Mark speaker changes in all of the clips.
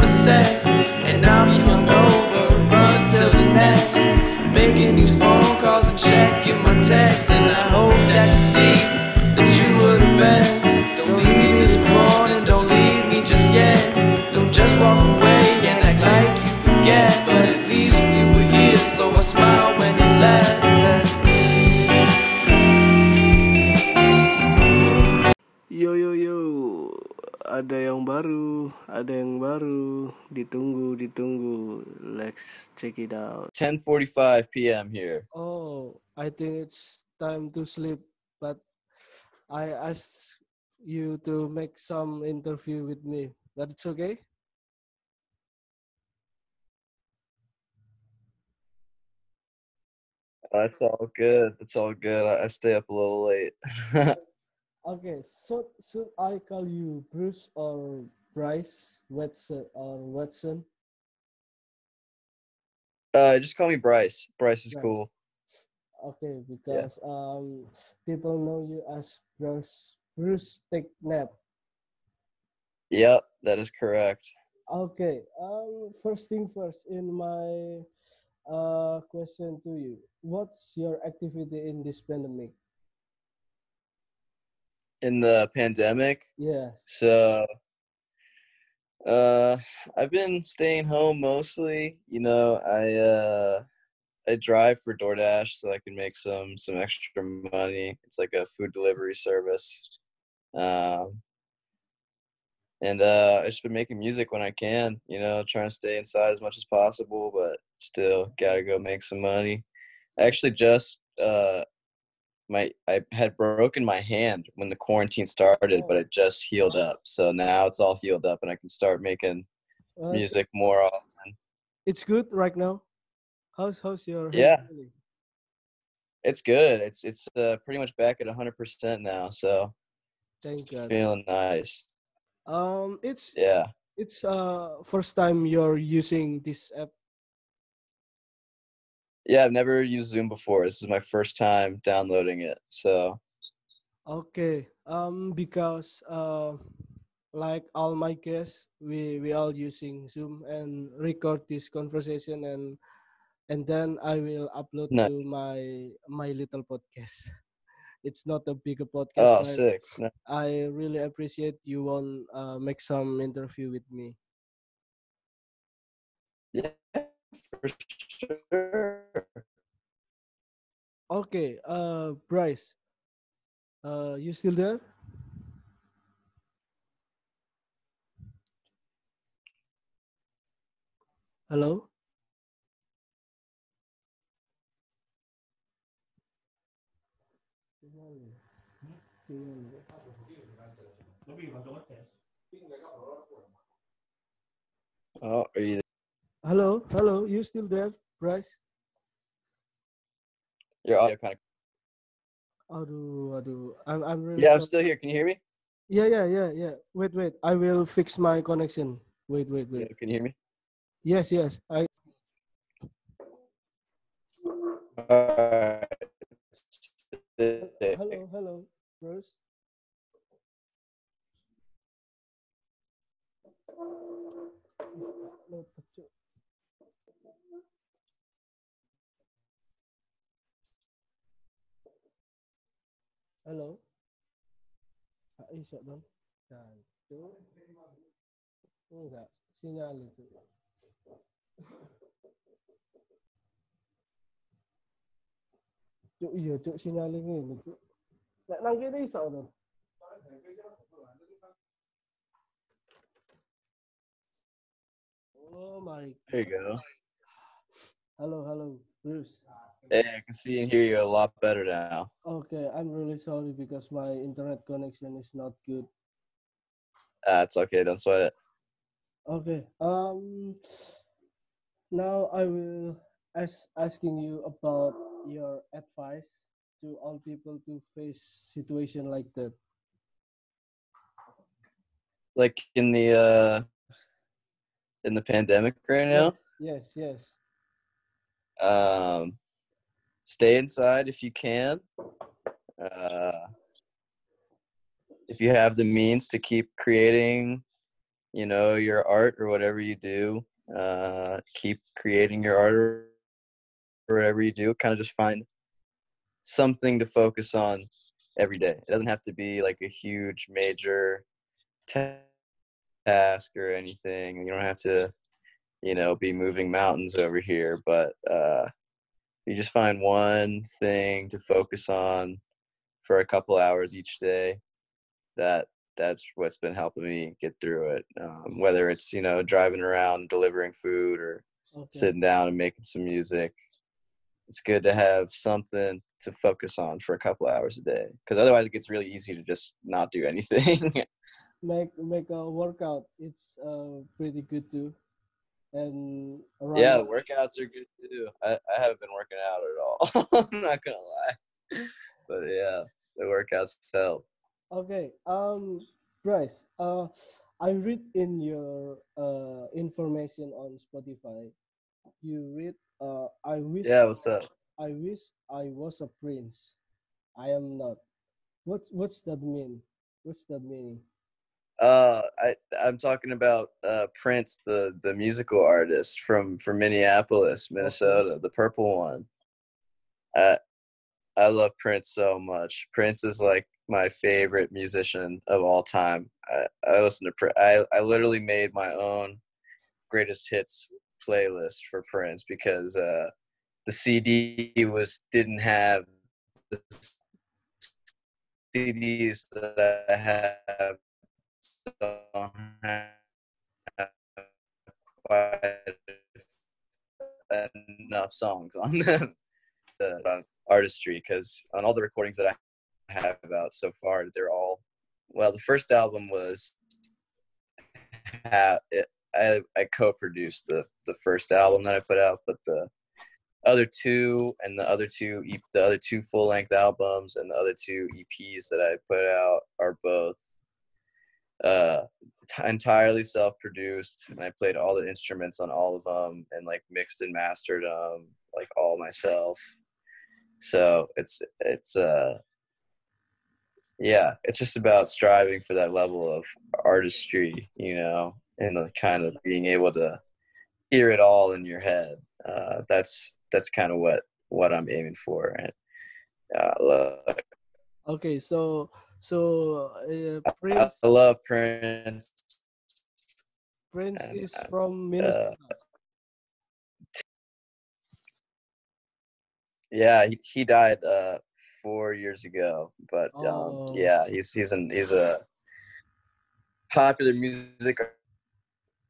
Speaker 1: summer sex.
Speaker 2: Check it out.
Speaker 3: 10:45 p.m. here.
Speaker 2: Oh, I think it's time to sleep, but I asked you to make some interview with me. That's okay?
Speaker 3: That's all good. That's all good. I, I stay up a little late.
Speaker 2: Okay, so should I call you Bruce or Bryce Watson or Watson?
Speaker 3: Uh, just call me Bryce. Bryce is
Speaker 2: Bryce.
Speaker 3: cool.
Speaker 2: Okay, because um people know you as Bruce Bruce Take Nap.
Speaker 3: Yep, that is correct.
Speaker 2: Okay. Um. First thing first. In my uh question to you, what's your activity in this pandemic?
Speaker 3: In the pandemic,
Speaker 2: Yes.
Speaker 3: so uh, I've been staying home mostly. You know, I uh, I drive for DoorDash so I can make some some extra money. It's like a food delivery service. Um, and uh, I've just been making music when I can. You know, trying to stay inside as much as possible, but still gotta go make some money. I actually just uh, my I had broken my hand when the quarantine started, but it just healed up. So now it's all healed up, and I can start making
Speaker 2: Uh,
Speaker 3: music more often.
Speaker 2: It's good right now. How's how's your
Speaker 3: Yeah.
Speaker 2: feeling?
Speaker 3: It's good. It's it's uh, pretty much back at hundred percent now, so
Speaker 2: Thank God.
Speaker 3: feeling nice.
Speaker 2: Um. It's
Speaker 3: Yeah.
Speaker 2: it's uh first time you're using this app.
Speaker 3: Yeah, I've never used Zoom before. This is my first time downloading it. So
Speaker 2: Okay. Um, because uh, like all my guests, we we all using Zoom and record this conversation and and then I will upload to my my little podcast. It's not a bigger
Speaker 3: oh,
Speaker 2: podcast, but
Speaker 3: sick.
Speaker 2: I really appreciate you want uh, make some interview with me.
Speaker 3: Yeah, for sure.
Speaker 2: Okay. Uh, Bryce. Uh, you still there? Hello.
Speaker 3: Oh, are you?
Speaker 2: Hello, hello. You still there, Bryce?
Speaker 3: Your audio kind of.
Speaker 2: Aduh, aduh. I'm, I'm really.
Speaker 3: Yeah, I'm still here. Can you hear me?
Speaker 2: Yeah, yeah, yeah, yeah. Wait, wait. I will fix my connection. Wait, wait,
Speaker 3: Yeah,
Speaker 2: wait.
Speaker 3: can you hear me?
Speaker 2: Yes, yes. I. Hello, hello, Bruce. hello à, ý sợ lắm à, chú không dạ, xin nhà lịch sử chú giờ chú xin nhà lịch chú, lại năng cái đi sợ rồi Oh my.
Speaker 3: hey girl.
Speaker 2: Hello, hello, Bruce.
Speaker 3: Hey, I can see and hear you a lot better now.
Speaker 2: Okay, I'm really sorry because my internet connection is not good.
Speaker 3: That's okay. Don't sweat it.
Speaker 2: Okay. Um. Now I will ask asking you about your advice to all people to face situation like that.
Speaker 3: Like in the uh in the pandemic right now.
Speaker 2: Yes, yes.
Speaker 3: Um, stay inside if you can. Uh, if you have the means to keep creating you know your art or whatever you do uh keep creating your art or whatever you do kind of just find something to focus on every day it doesn't have to be like a huge major ta- task or anything you don't have to you know be moving mountains over here but uh you just find one thing to focus on for a couple hours each day that that's what's been helping me get through it um, whether it's you know driving around delivering food or
Speaker 2: Okay.
Speaker 3: sitting down and making some music it's good to have something to focus on for a couple hours a day because otherwise it gets really easy to just not do anything
Speaker 2: Make make a workout. It's uh pretty good too. And around
Speaker 3: yeah the workouts are good too I, I haven't been working out at all i'm not gonna lie but yeah the workouts help
Speaker 2: Okay. Um, Bryce. Uh, I read in your uh information on Spotify. You read. Uh, I wish.
Speaker 3: yeah what's up
Speaker 2: I wish I was a prince. I am not. What What's that mean? What's that meaning?
Speaker 3: Uh, I I'm talking about uh Prince, the the musical artist from from Minneapolis, Minnesota, the purple one. I I love Prince so much. Prince is like my favorite musician of all time. I, I listen to Prince. I I literally made my own greatest hits playlist for Prince because uh the CD was didn't have the CDs that I have quite enough songs on them. The uh, artistry, because on all the recordings that I have out so far, they're all well. The first album was I I co-produced the the first album that I put out, but the other two and the other two the other two full length albums and the other two EPs that I put out are both uh t- entirely self-produced and i played all the instruments on all of them and like mixed and mastered them like all myself. So it's it's uh yeah it's just about striving for that level of artistry you know and kind of being able to hear it all in your head. Uh that's that's kind of what what i'm aiming for and uh, look,
Speaker 2: Okay, so so uh,
Speaker 3: I,
Speaker 2: Prince
Speaker 3: I love prince
Speaker 2: Prince
Speaker 3: and,
Speaker 2: is
Speaker 3: uh,
Speaker 2: from Minnesota.
Speaker 3: Yeah, he, he died uh four years ago, but um
Speaker 2: Oh.
Speaker 3: yeah, he's he's an he's a popular music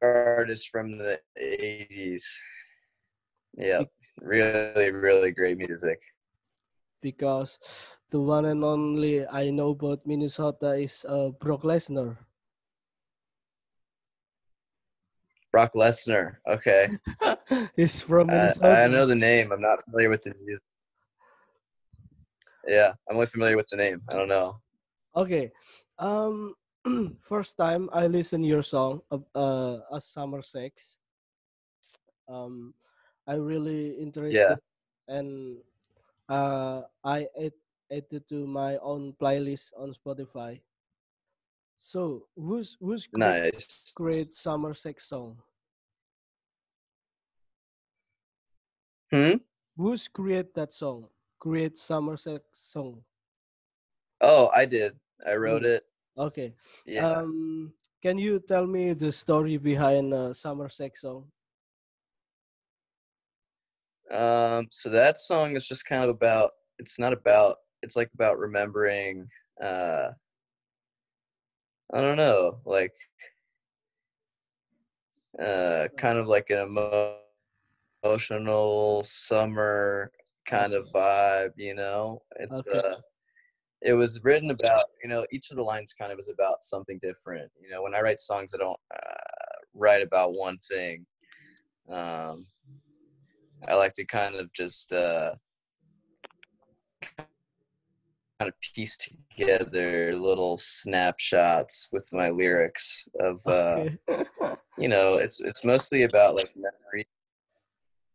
Speaker 3: artist from the eighties. Yeah, really, really great music.
Speaker 2: because the one and only I know about Minnesota is uh, Brock Lesnar.
Speaker 3: Brock Lesnar. Okay,
Speaker 2: He's from
Speaker 3: I,
Speaker 2: Minnesota.
Speaker 3: I know the name. I'm not familiar with the music. Yeah, I'm only familiar with the name. I don't know.
Speaker 2: Okay. Um, first time I listen your song, uh, uh, "A Summer Sex." Um, I really interested, and uh, I add added to my own playlist on Spotify. So, who's who's great,
Speaker 3: Nice.
Speaker 2: great summer sex song?
Speaker 3: Hmm.
Speaker 2: Who's create that song? Create summer sex song.
Speaker 3: Oh, I did. I wrote
Speaker 2: Mm.
Speaker 3: it.
Speaker 2: Okay.
Speaker 3: Yeah.
Speaker 2: Um, can you tell me the story behind uh, summer sex song?
Speaker 3: Um, so that song is just kind of about it's not about it's like about remembering uh I don't know, like uh kind of like an emo- emotional summer kind of vibe, you know. It's
Speaker 2: Okay.
Speaker 3: uh it was written about, you know, each of the lines kind of is about something different. You know, when I write songs I don't uh, write about one thing. Um I like to kind of just uh, kind of piece together little snapshots with my lyrics of uh, you know it's it's mostly about like memory.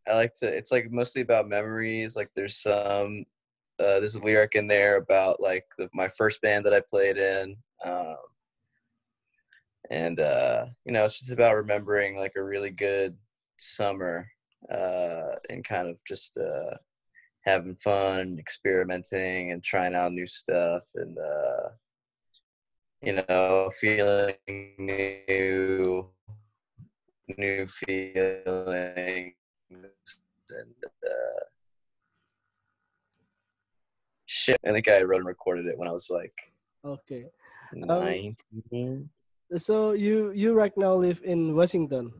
Speaker 3: I like to it's like mostly about memories. Like there's some uh, there's a lyric in there about like the, my first band that I played in. Um, and uh, you know, it's just about remembering like a really good summer uh, and kind of just uh, having fun, experimenting, and trying out new stuff, and uh, you know, feeling new, new feelings, and uh, shit. I think I wrote and recorded it when I was like
Speaker 2: Okay.
Speaker 3: nineteen.
Speaker 2: So you you right now live in Washington.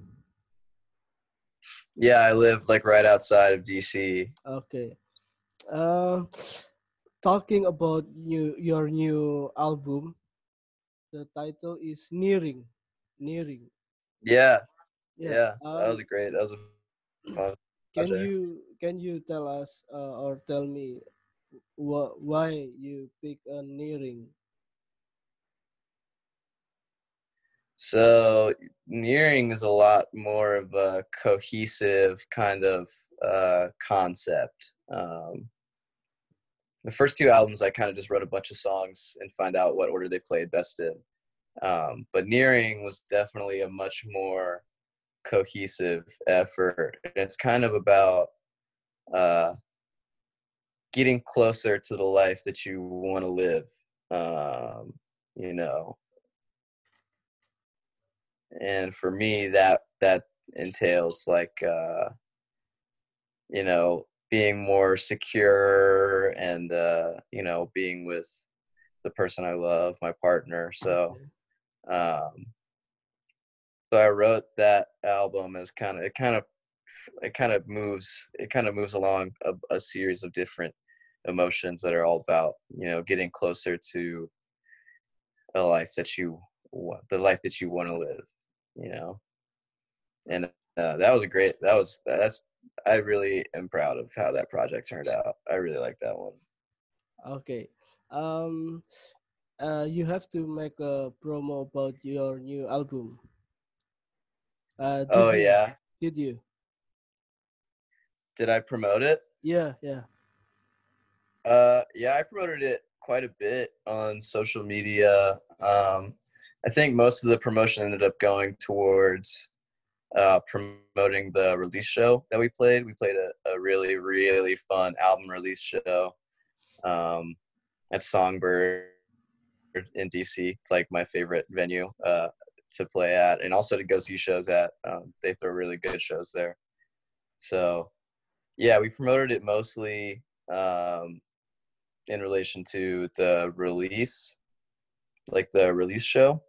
Speaker 3: Yeah, I live like right outside of DC.
Speaker 2: Okay. Uh, talking about new your new album, the title is Nearing. Nearing.
Speaker 3: Yeah, yeah,
Speaker 2: uh,
Speaker 3: that was a great. That was a fun.
Speaker 2: can
Speaker 3: project.
Speaker 2: you can you tell us uh, or tell me wh- why you pick a Nearing?
Speaker 3: So nearing is a lot more of a cohesive kind of uh, concept. Um, the first two albums, I kind of just wrote a bunch of songs and find out what order they played best in. Um, but nearing was definitely a much more cohesive effort. And it's kind of about uh, getting closer to the life that you want to live. Um, you know, and for me that that entails like uh you know being more secure and uh you know being with the person i love my partner so um so i wrote that album as kind of it kind of it kind of moves it kind of moves along a, a series of different emotions that are all about you know getting closer to a life that you want the life that you want to live you know? And uh, that was a great that was that's i really am proud of how that project turned out i really like that one
Speaker 2: Okay. Um, uh, you have to make a promo about your new album. Uh,
Speaker 3: oh
Speaker 2: you-
Speaker 3: yeah
Speaker 2: Did you?
Speaker 3: did i promote it
Speaker 2: Yeah, yeah.
Speaker 3: Uh, yeah, I promoted it quite a bit on social media. Um, I think most of the promotion ended up going towards uh, promoting the release show that we played. We played a, a really, really fun album release show um, at Songbyrd in DC. It's like my favorite venue uh, to play at, and also to go see shows at. Um, they throw really good shows there. So, yeah, we promoted it mostly um, in relation to the release, like the release show,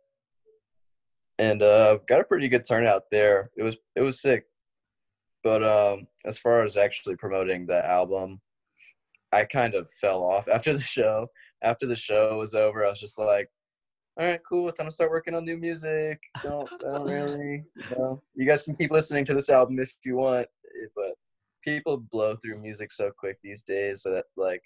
Speaker 3: and uh, got a pretty good turnout there. It was it was sick, but um, as far as actually promoting the album, I kind of fell off after the show. After the show was over, I was just like, "All right, cool. Time to start working on new music." Don't don't really, you know. You guys can keep listening to this album if you want, eh, but people blow through music so quick these days that like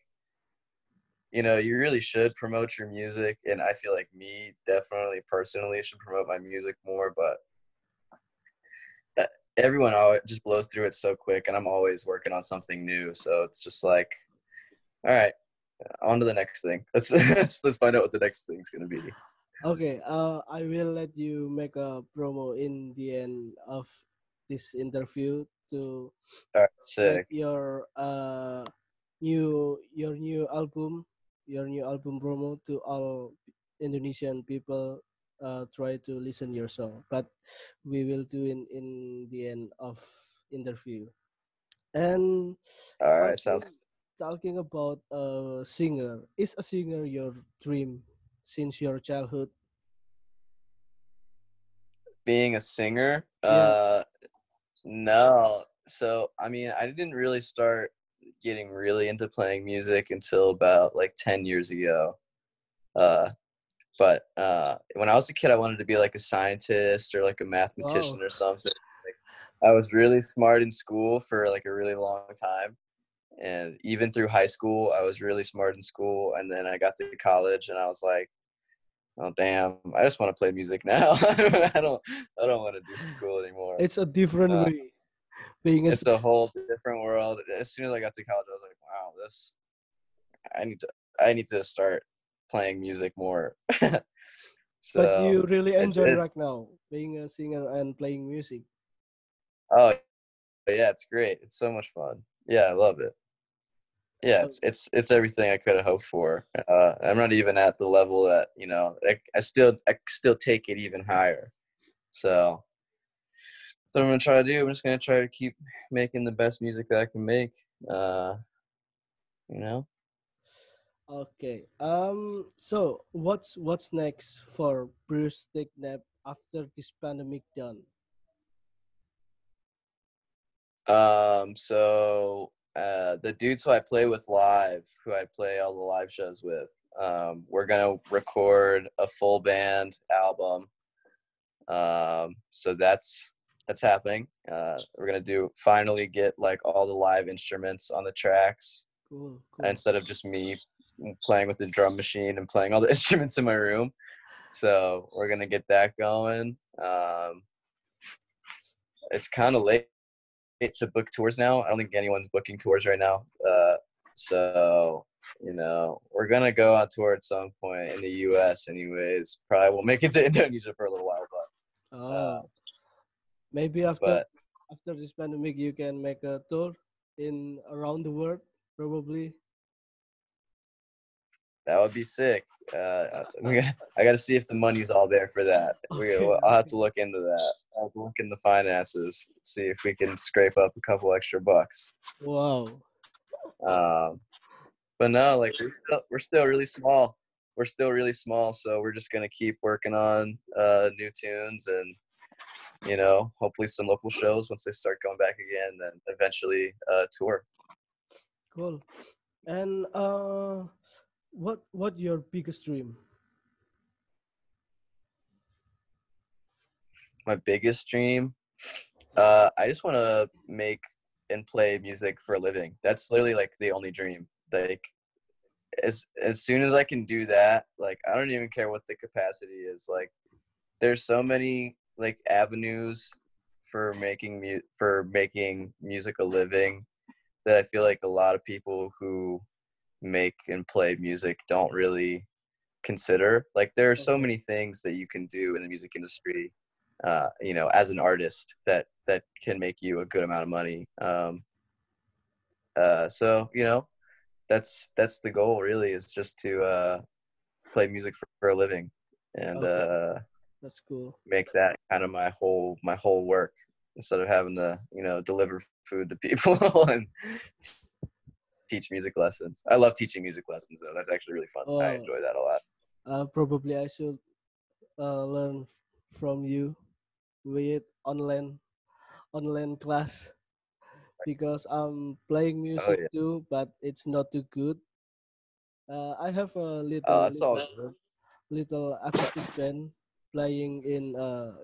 Speaker 3: you know you really should promote your music and i feel like me definitely personally should promote my music more but uh, everyone always just blows through it so quick and i'm always working on something new so it's just like all right on to the next thing. Let's let's, let's find out what the next thing's going to be.
Speaker 2: Okay. Uh, I will let you make a promo in the end of this interview to
Speaker 3: all right sick.
Speaker 2: your uh new your new album your new album promo to all Indonesian people uh try to listen your song but we will do in in the end of interview. And
Speaker 3: all right sounds
Speaker 2: talking, about a singer. Is a singer your dream since your childhood?
Speaker 3: Being a singer?
Speaker 2: Yes.
Speaker 3: uh no. So i mean i didn't really start getting really into playing music until about like 10 years ago. Uh but uh when i was a kid i wanted to be like a scientist or like a mathematician or something. Like, i was really smart in school for like a really long time. And even through high school i was really smart in school. And then i got to college and i was like oh damn i just want to play music now. I don't i don't want to do school anymore.
Speaker 2: It's a different
Speaker 3: Uh,
Speaker 2: way being a
Speaker 3: it's a whole different world as soon as i got to college i was like wow this i need to i need to start playing music more So
Speaker 2: but you really
Speaker 3: it-
Speaker 2: enjoy
Speaker 3: it-
Speaker 2: right now being a singer and playing music.
Speaker 3: oh yeah, it's great. It's so much fun. Yeah, I love it. Yeah, it's it's it's everything I could have hoped for. Uh, I'm not even at the level that you know. I, I still I still take it even higher. So what I'm gonna try to do. I'm just gonna try to keep making the best music that I can make. Uh, you know.
Speaker 2: Okay. Um. So what's what's next for Bruce Take Nap after this pandemic done?
Speaker 3: Um, so uh, the dudes who I play with live, who I play all the live shows with, um, we're gonna record a full band album. Um, so that's that's happening. Uh, we're gonna do finally get like all the live instruments on the tracks
Speaker 2: Cool. cool.
Speaker 3: instead of just me playing with the drum machine and playing all the instruments in my room. So we're gonna get that going. Um, it's kind of late to book tours now. I don't think anyone's booking tours right now. Uh, so you know we're gonna go on tour at some point in the U.S. Anyways, probably won't make it to Indonesia for a little while, but
Speaker 2: oh. Maybe after
Speaker 3: but
Speaker 2: after this pandemic, you can make a tour in around the world, probably.
Speaker 3: that would be sick. Uh, I got to see if the money's all there for that. We, I'll have to look into that. I'll have to look in the finances, see if we can scrape up a couple extra bucks.
Speaker 2: Wow.
Speaker 3: Um, but no, like we're still we're still really small. We're still really small, so we're just gonna keep working on uh, new tunes and you know hopefully some local shows once they start going back again. Then eventually uh, tour.
Speaker 2: Cool. And uh, what what your biggest dream?
Speaker 3: my biggest dream uh i just want to make and play music for a living that's literally like the only dream like as as soon as i can do that like i don't even care what the capacity is like there's so many like avenues for making mu- for making music a living that i feel like a lot of people who make and play music don't really consider like there are so many things that you can do in the music industry uh, you know, as an artist that that can make you a good amount of money. Um, uh, so you know, that's that's the goal. Really, is just to uh, play music for, for a living and
Speaker 2: Okay. That's cool.
Speaker 3: make that kind of my whole my whole work instead of having to you know deliver food to people and teach music lessons. I love teaching music lessons though. That's actually really fun. I
Speaker 2: Oh.
Speaker 3: enjoy that a lot.
Speaker 2: Uh, probably I should uh, learn from you with online online class because I'm playing music
Speaker 3: yeah.
Speaker 2: too, but it's not too good. Uh, I have a little
Speaker 3: Oh,
Speaker 2: little, little acoustic band playing in a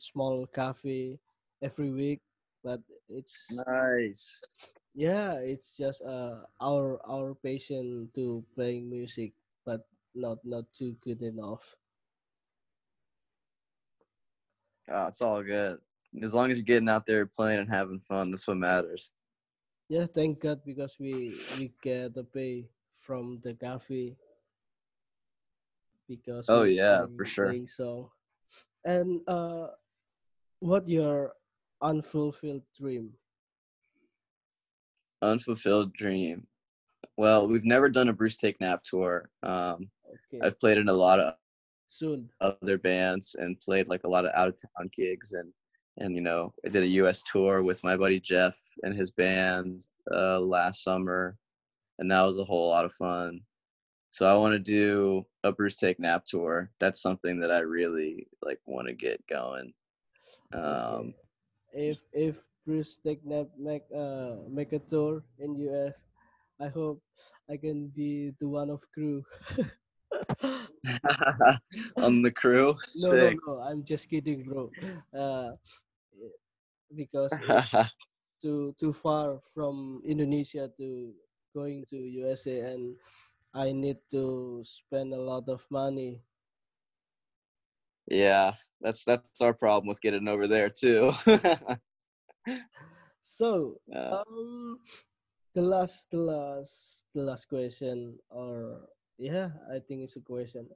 Speaker 2: small cafe every week, but it's
Speaker 3: Nice.
Speaker 2: yeah, it's just uh our our passion to playing music, but not not too good enough.
Speaker 3: Oh, it's all good. As long as you're getting out there playing and having fun, that's what matters.
Speaker 2: Yeah, thank God because we we get the pay from the cafe because
Speaker 3: Oh, yeah, for sure.
Speaker 2: song. And uh, what your unfulfilled dream?
Speaker 3: Unfulfilled dream. Well, we've never done a Bruce Take Nap tour. Um,
Speaker 2: Okay,
Speaker 3: I've played in a lot of
Speaker 2: soon.
Speaker 3: other bands and played like a lot of out of town gigs and and you know I did a U.S. tour with my buddy Jeff and his band uh, last summer, and that was a whole lot of fun. So I want to do a Bruce Take Nap tour. That's something that I really like want to get going. Um,
Speaker 2: If if Bruce Take Nap make uh make a tour in US, I hope I can be the one of crew.
Speaker 3: on the crew.
Speaker 2: no,
Speaker 3: Sick.
Speaker 2: no, no. I'm just kidding, bro. Uh, because too too far from Indonesia to going to USA, and I need to spend a lot of money.
Speaker 3: yeah, that's that's our problem with getting over there too.
Speaker 2: So, um, the last, the last, the last question, or yeah, I think it's a question.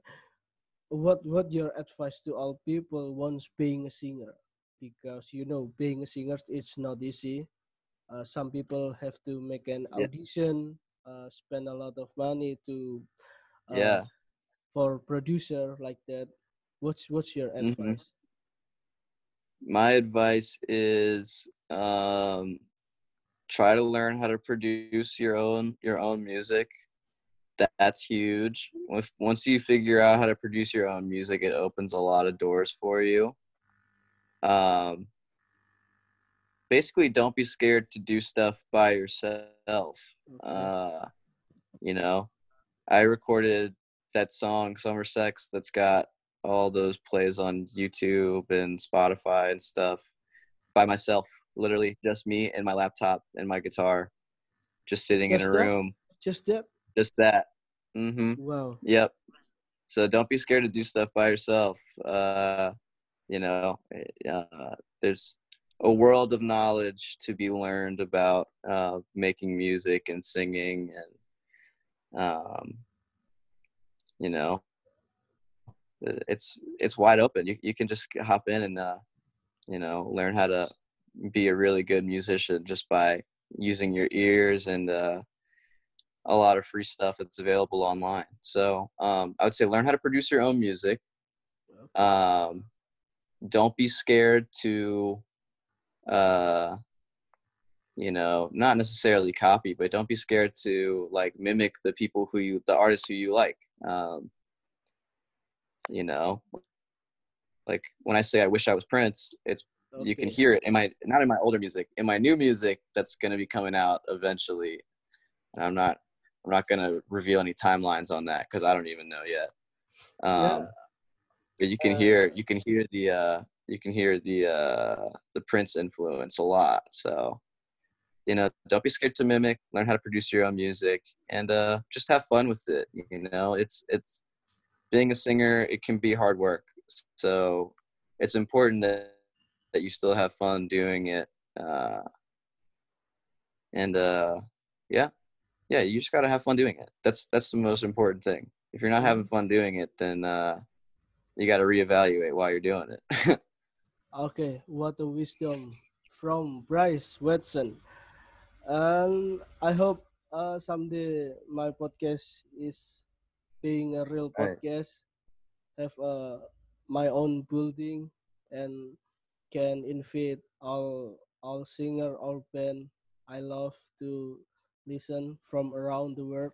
Speaker 2: what what your advice to all people once being a singer? Because you know, being a singer it's not easy. Uh, some people have to make an
Speaker 3: Yeah.
Speaker 2: Uh, spend a lot of money to uh,
Speaker 3: Yeah.
Speaker 2: for producer like that. What's what's your
Speaker 3: Mhm.
Speaker 2: advice?
Speaker 3: My advice is um, try to learn how to produce your own your own music. That, that's huge. If, once you figure out how to produce your own music, it opens a lot of doors for you. Um, basically, don't be scared to do stuff by yourself. Uh, you know, I recorded that song "Summer Sex" that's got all those plays on YouTube and Spotify and stuff by myself, literally just me and my laptop and my guitar, just sitting in a
Speaker 2: that?
Speaker 3: room,
Speaker 2: Just that?
Speaker 3: just that. Mm Mhm.
Speaker 2: Wow.
Speaker 3: Yep. So don't be scared to do stuff by yourself. Uh, you know, eh, uh, there's a world of knowledge to be learned about uh, making music and singing, and um, you know, it's it's wide open. You you can just hop in and uh, you know learn how to be a really good musician just by using your ears and uh, a lot of free stuff that's available online. So um, I would say learn how to produce your own music. Um, don't be scared to, uh, you know, not necessarily copy, but don't be scared to like mimic the people who you, the artists who you like. Um, you know, like when I say I wish I was Prince, it's you can hear it in my not in my older music, in my new music that's going to be coming out eventually. And I'm not I'm not going to reveal any timelines on that because I don't even know yet. Um,
Speaker 2: Yeah.
Speaker 3: But you can
Speaker 2: Uh,
Speaker 3: hear you can hear the uh, you can hear the uh, the Prince influence a lot. So you know, don't be scared to mimic. Learn how to produce your own music and uh, just have fun with it. You know, it's it's being a singer. It can be hard work. So it's important that that you still have fun doing it. Uh, and uh, yeah, yeah, you just gotta have fun doing it. That's that's the most important thing. If you're not having fun doing it, then uh, you got to reevaluate while you're doing it.
Speaker 2: Okay, what a wisdom from Bryce Watson. And I hope uh, someday my podcast is being a real
Speaker 3: Right.
Speaker 2: podcast, have uh, my own building, and can invite all all singer or band I love to listen from around the world.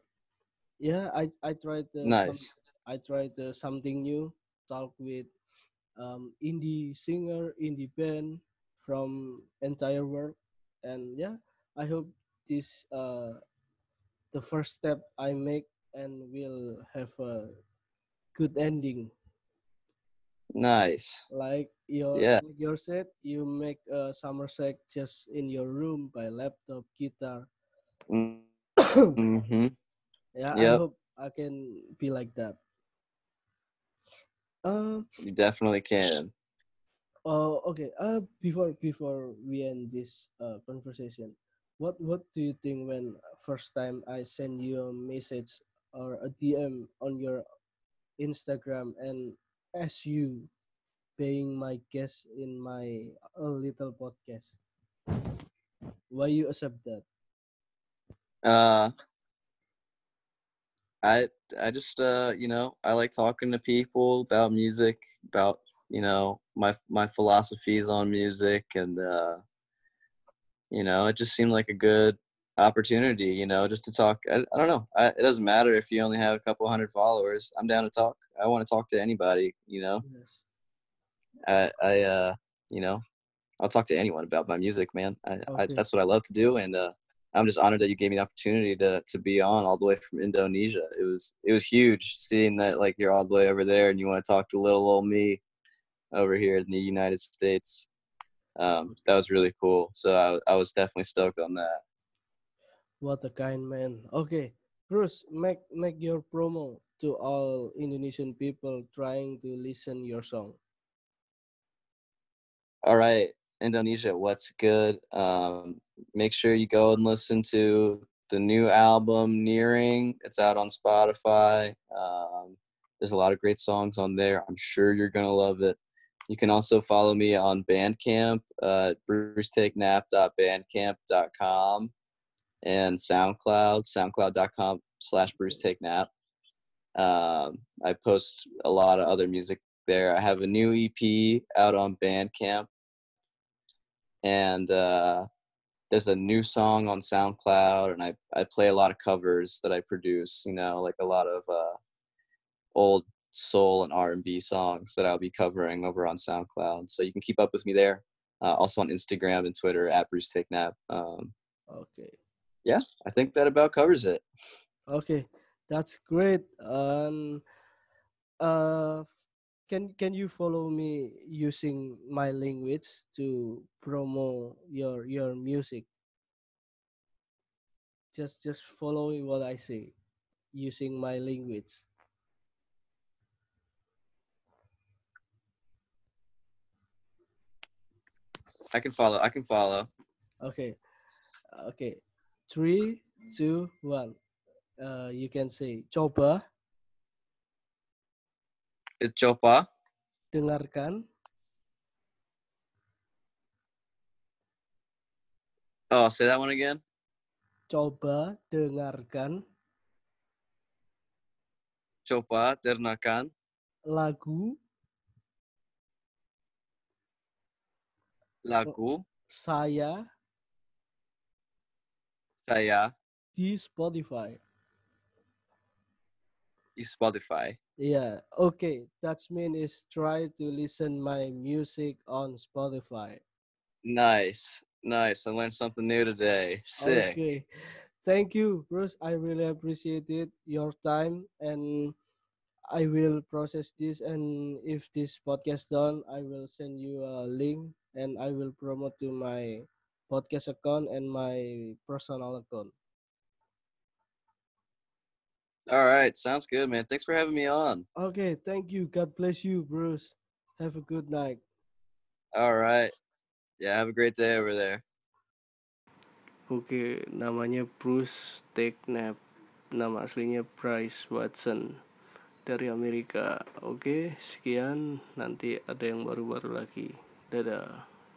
Speaker 2: Yeah, I I tried uh, some
Speaker 3: nice.
Speaker 2: I tried uh, something new. Talk with um, indie singer, indie band from entire world, and yeah, I hope this uh, the first step I make and will have a good ending.
Speaker 3: Nice.
Speaker 2: Like your
Speaker 3: Yeah.
Speaker 2: like your said, you make a summer set just in your room by laptop, guitar.
Speaker 3: Mm-hmm.
Speaker 2: yeah, I hope I can be like that. Um,
Speaker 3: You definitely can.
Speaker 2: Oh, okay. Uh, before before we end this uh, conversation, what what do you think when first time I send you a message or a DM on your Instagram and ask you being my guest in my little podcast? Why you accept that?
Speaker 3: Uh, I I just uh you know I like talking to people about music, about you know my my philosophies on music, and uh, you know it just seemed like a good opportunity, you know, just to talk. I, I don't know. I, it doesn't matter if you only have a couple hundred followers. I'm down to talk. I want to talk to anybody, you know. I I uh you know I'll talk to anyone about my music, man. I, I that's what I love to do, and uh, I'm just honored that you gave me the opportunity to to be on all the way from Indonesia. It was it was huge seeing that like you're all the way over there, and you want to talk to little old me over here in the United States. Um, that was really cool. So I I was definitely stoked on that.
Speaker 2: What a kind man. Okay, Bruce, make make your promo to all Indonesian people trying to listen your song.
Speaker 3: All right, Indonesia, what's good? Um, make sure you go and listen to the new album Nearing. It's out on Spotify. Um, There's a lot of great songs on there. I'm sure you're gonna love it. You can also follow me on Bandcamp, uh, brucetakenap.bandcamp.com and SoundCloud, soundcloud.com slash brucetakenap. Um, I post a lot of other music there. I have a new EP out on Bandcamp, and uh, there's a new song on SoundCloud, and I, I play a lot of covers that I produce. You know, like a lot of uh, old soul and R&B songs that I'll be covering over on SoundCloud. So you can keep up with me there. Uh, also on Instagram and Twitter at Bruce Take Nap. Um,
Speaker 2: Okay.
Speaker 3: yeah, I think that about covers it.
Speaker 2: Okay, that's great. And uh, can can you follow me using my language to promote your your music? Just just follow what I say using my language.
Speaker 3: I can follow. I can follow.
Speaker 2: Okay, okay. Three, two, one. Uh, you can say coba
Speaker 3: Chopa.
Speaker 2: dengarkan
Speaker 3: Oh, say that one again.
Speaker 2: coba dengarkan
Speaker 3: Chopa Ternakan.
Speaker 2: lagu
Speaker 3: Lagu.
Speaker 2: saya
Speaker 3: Saya.
Speaker 2: di Spotify.
Speaker 3: Spotify.
Speaker 2: Yeah, okay. That mean is try to listen my music on Spotify.
Speaker 3: Nice. Nice. I learned something new today. Sick.
Speaker 2: Okay. Thank you, Bruce. I really appreciate it, your time, and I will process this. And if this podcast done, I will send you a link, and I will promote to my podcast account and my personal account.
Speaker 3: All right. Sounds good, man. Thanks for having me on.
Speaker 2: Okay, thank you. God bless you, Bruce. Have a good night.
Speaker 3: All right. Yeah, have a great day over there.
Speaker 2: Oke, namanya Bruce Teknap. Nama aslinya Bryce Watson dari Amerika. Oke, sekian. Nanti ada yang baru-baru lagi. Dadah.